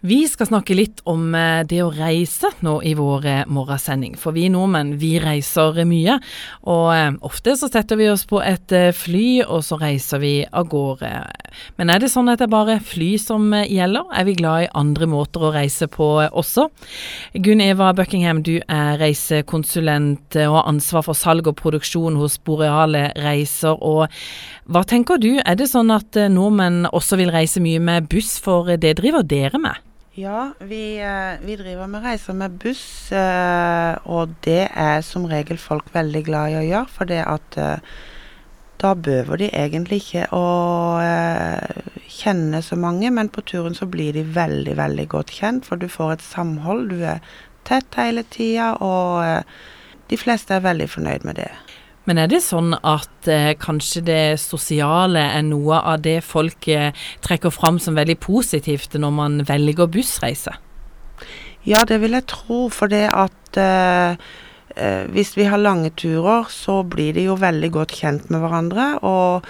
Vi skal snakke litt om eh, det å reise nå i vår eh, morgensending. For vi nordmenn, vi reiser mye. Og eh, ofte så setter vi oss på et fly, og så reiser vi av gårde. Men er det sånn at det er bare fly som gjelder? Er vi glad i andre måter å reise på også? Gunn Eva Buckingham, du er reisekonsulent og har ansvar for salg og produksjon hos Boreale Reiser. Og hva tenker du, er det sånn at nordmenn også vil reise mye med buss, for det driver dere med? Ja, vi, eh, vi, driver med reiser med buss, eh, og det er som regel folk veldig glad i å gjøre. For det at eh, da behøver de egentlig ikke å kjenne så mange, men på turen så blir de veldig, veldig godt kjent. For du får et samhold, du er tett hele tida, og de fleste er veldig fornøyd med det. Men er det sånn at eh, kanskje det sosiale er noe av det folk eh, trekker fram som veldig positivt når man velger bussreise? Ja, det vil jeg tro. For det at eh, eh, hvis vi har lange turer, så blir de jo veldig godt kjent med hverandre. Og,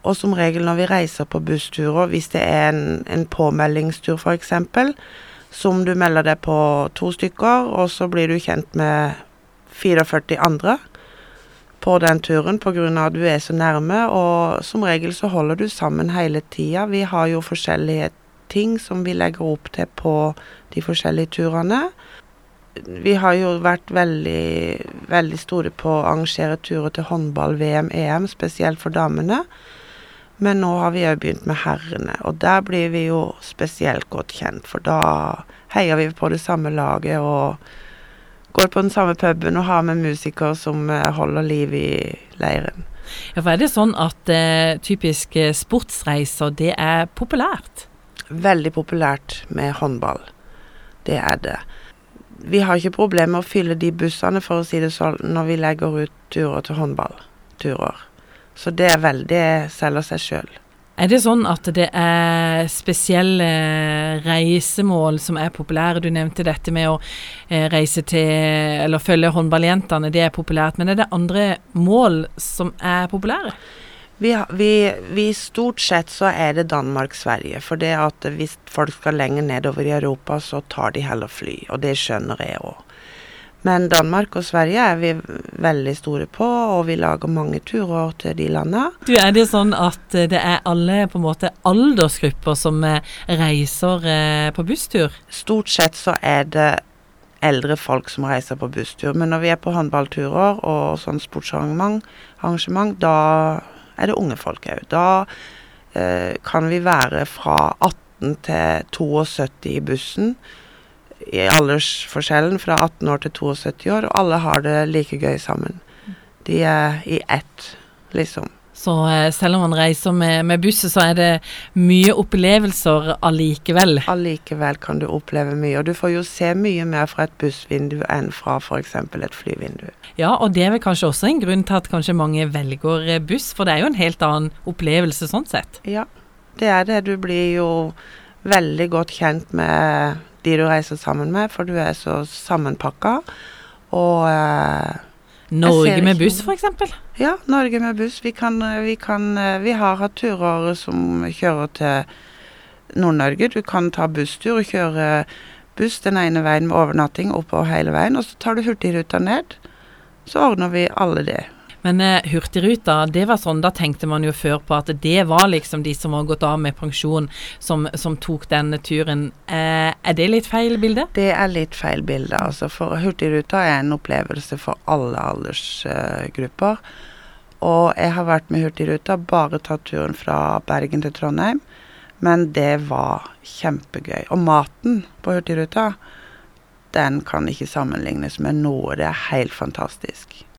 og som regel når vi reiser på bussturer, hvis det er en, en påmeldingstur f.eks., som du melder deg på to stykker, og så blir du kjent med 44 andre på den turen pga. at du er så nærme, og som regel så holder du sammen hele tida. Vi har jo forskjellige ting som vi legger opp til på de forskjellige turene. Vi har jo vært veldig, veldig store på å arrangere turer til håndball, VM, EM, spesielt for damene. Men nå har vi òg begynt med herrene, og der blir vi jo spesielt godt kjent. For da heier vi på det samme laget og går på den samme puben og har med musikere som eh, holder liv i leiren. Ja, for Er det sånn at eh, typisk eh, sportsreiser, det er populært? Veldig populært med håndball. Det er det. Vi har ikke problemer med å fylle de bussene, for å si det sånn, når vi legger ut turer til håndballturer. Så det er veldig selger seg sjøl. Er det sånn at det er spesielle reisemål som er populære? Du nevnte dette med å eh, reise til eller følge håndballjentene, det er populært. Men er det andre mål som er populære? Vi, vi, vi, Stort sett så er det Danmark-Sverige. For det at hvis folk skal lenger nedover i Europa, så tar de heller fly. Og det skjønner jeg òg. Men Danmark og Sverige er vi veldig store på, og vi lager mange turer til de landene. Du, Er det sånn at eh, det er alle på en måte aldersgrupper som eh, reiser eh, på busstur? Stort sett så er det eldre folk som reiser på busstur. Men når vi er på håndballturer og sånn sportsarrangement, da er det unge folk òg. Da eh, kan vi være fra 18 til 72 i bussen i aldersforskjellen fra 18 år til 72 år, og alle har det like gøy sammen. De er i ett, liksom. Så eh, selv om man reiser med, med buss, så er det mye opplevelser allikevel? Allikevel kan du oppleve mye, og du får jo se mye mer fra et bussvindu enn fra f.eks. et flyvindu. Ja, og det er vel kanskje også en grunn til at kanskje mange velger eh, buss, for det er jo en helt annen opplevelse sånn sett? Ja, det er det. Du blir jo veldig godt kjent med de du reiser sammen med, for du er så sammenpakka. Og eh, Norge med buss, f.eks.? Ja, Norge med buss. Vi, kan, vi, kan, vi har hatt turer som kjører til Nord-Norge. Du kan ta busstur og kjøre buss den ene veien med overnatting oppover hele veien, og så tar du Hurtigruta ned. Så ordner vi alle det. Men uh, Hurtigruta, det var sånn, da tenkte man jo før på at det var liksom de som har gått av med pensjon, som, som tok denne turen. Uh, er det litt feil bilde? Det er litt feil bilde, altså. For Hurtigruta er en opplevelse for alle aldersgrupper. Uh, og jeg har vært med Hurtigruta, bare tatt turen fra Bergen til Trondheim. Men det var kjempegøy. Og maten på Hurtigruta, den kan ikke sammenlignes med noe. Det er helt fantastisk.